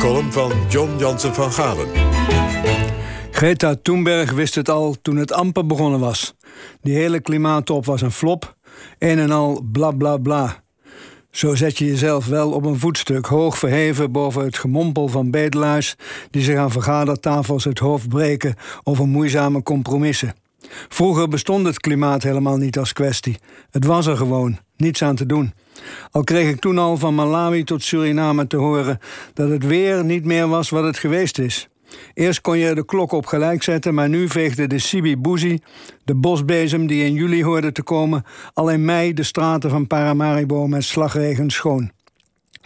column van John Jansen van Galen. Greta Thunberg wist het al toen het amper begonnen was. Die hele klimaattop was een flop. Een en al bla bla bla. Zo zet je jezelf wel op een voetstuk, hoog verheven boven het gemompel van bedelaars die zich aan vergadertafels het hoofd breken over moeizame compromissen. Vroeger bestond het klimaat helemaal niet als kwestie. Het was er gewoon, niets aan te doen. Al kreeg ik toen al van Malawi tot Suriname te horen dat het weer niet meer was wat het geweest is. Eerst kon je de klok op gelijk zetten, maar nu veegde de Sibi Bouzi, de bosbezem die in juli hoorde te komen, al in mei de straten van Paramaribo met slagregen schoon.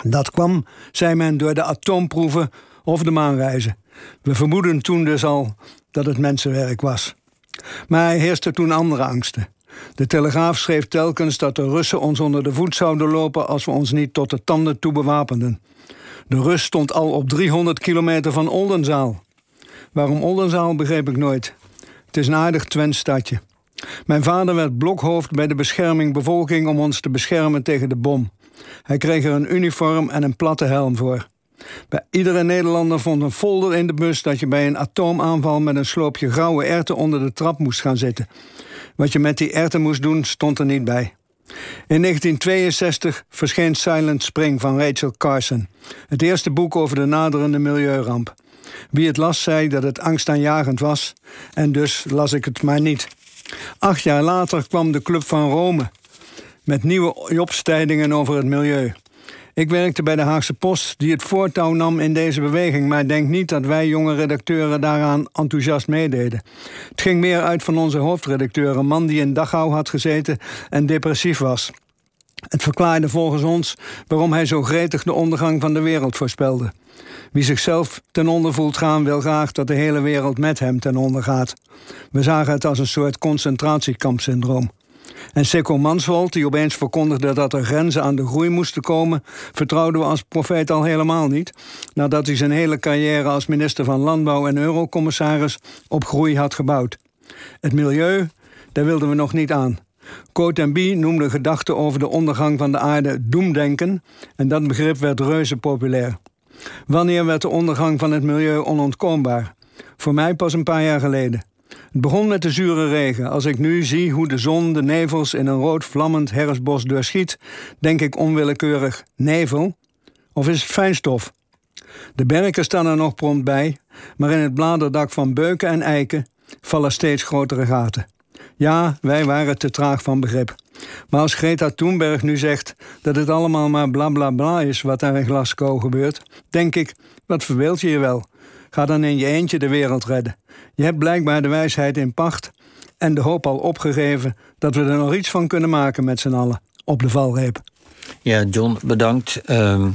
Dat kwam, zei men, door de atoomproeven of de maanreizen. We vermoeden toen dus al dat het mensenwerk was. Maar er heerste toen andere angsten. De Telegraaf schreef telkens dat de Russen ons onder de voet zouden lopen als we ons niet tot de tanden toe bewapenden. De Rus stond al op 300 kilometer van Oldenzaal. Waarom Oldenzaal begreep ik nooit. Het is een aardig Twents stadje. Mijn vader werd blokhoofd bij de bescherming bevolking om ons te beschermen tegen de bom. Hij kreeg er een uniform en een platte helm voor. Bij iedere Nederlander vond een folder in de bus dat je bij een atoomaanval met een sloopje grauwe erten onder de trap moest gaan zitten. Wat je met die erten moest doen, stond er niet bij. In 1962 verscheen Silent Spring van Rachel Carson. Het eerste boek over de naderende milieuramp. Wie het las zei dat het angstaanjagend was en dus las ik het maar niet. Acht jaar later kwam de Club van Rome met nieuwe opstijdingen over het milieu. Ik werkte bij de Haagse Post, die het voortouw nam in deze beweging, maar denk niet dat wij jonge redacteuren daaraan enthousiast meededen. Het ging meer uit van onze hoofdredacteur, een man die in Dachau had gezeten en depressief was. Het verklaarde volgens ons waarom hij zo gretig de ondergang van de wereld voorspelde. Wie zichzelf ten onder voelt gaan, wil graag dat de hele wereld met hem ten onder gaat. We zagen het als een soort concentratiekampsyndroom. En Seco Manswald, die opeens verkondigde dat er grenzen aan de groei moesten komen, vertrouwden we als profeet al helemaal niet, nadat hij zijn hele carrière als minister van Landbouw en eurocommissaris op groei had gebouwd. Het milieu, daar wilden we nog niet aan. Cotenby noemde gedachten over de ondergang van de aarde doemdenken en dat begrip werd reuze populair. Wanneer werd de ondergang van het milieu onontkoombaar? Voor mij pas een paar jaar geleden. Het begon met de zure regen. Als ik nu zie hoe de zon de nevels in een rood vlammend herfstbos doorschiet, denk ik onwillekeurig: nevel? Of is het fijnstof? De berken staan er nog prompt bij, maar in het bladerdak van beuken en eiken vallen steeds grotere gaten. Ja, wij waren te traag van begrip. Maar als Greta Thunberg nu zegt dat het allemaal maar bla bla bla is wat daar in Glasgow gebeurt, denk ik: wat verbeeld je je wel? Ga dan in je eentje de wereld redden. Je hebt blijkbaar de wijsheid in pacht en de hoop al opgegeven dat we er nog iets van kunnen maken met z'n allen op de valreep. Ja, John, bedankt. Uh,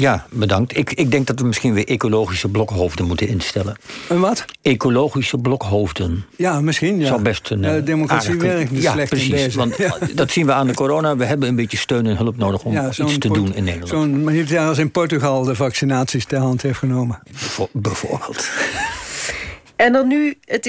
ja, bedankt. Ik, ik denk dat we misschien weer ecologische blokhoofden moeten instellen. Een wat? Ecologische blokhoofden. Ja, misschien. Ja. Zou best een. Uh, democratie werkt niet ja, slecht precies, in deze. Want dat zien we aan de corona. We hebben een beetje steun en hulp nodig om iets te doen in Nederland. Zo'n ja, als in Portugal de vaccinaties ter hand heeft genomen. Bijvoorbeeld. En dan nu, het is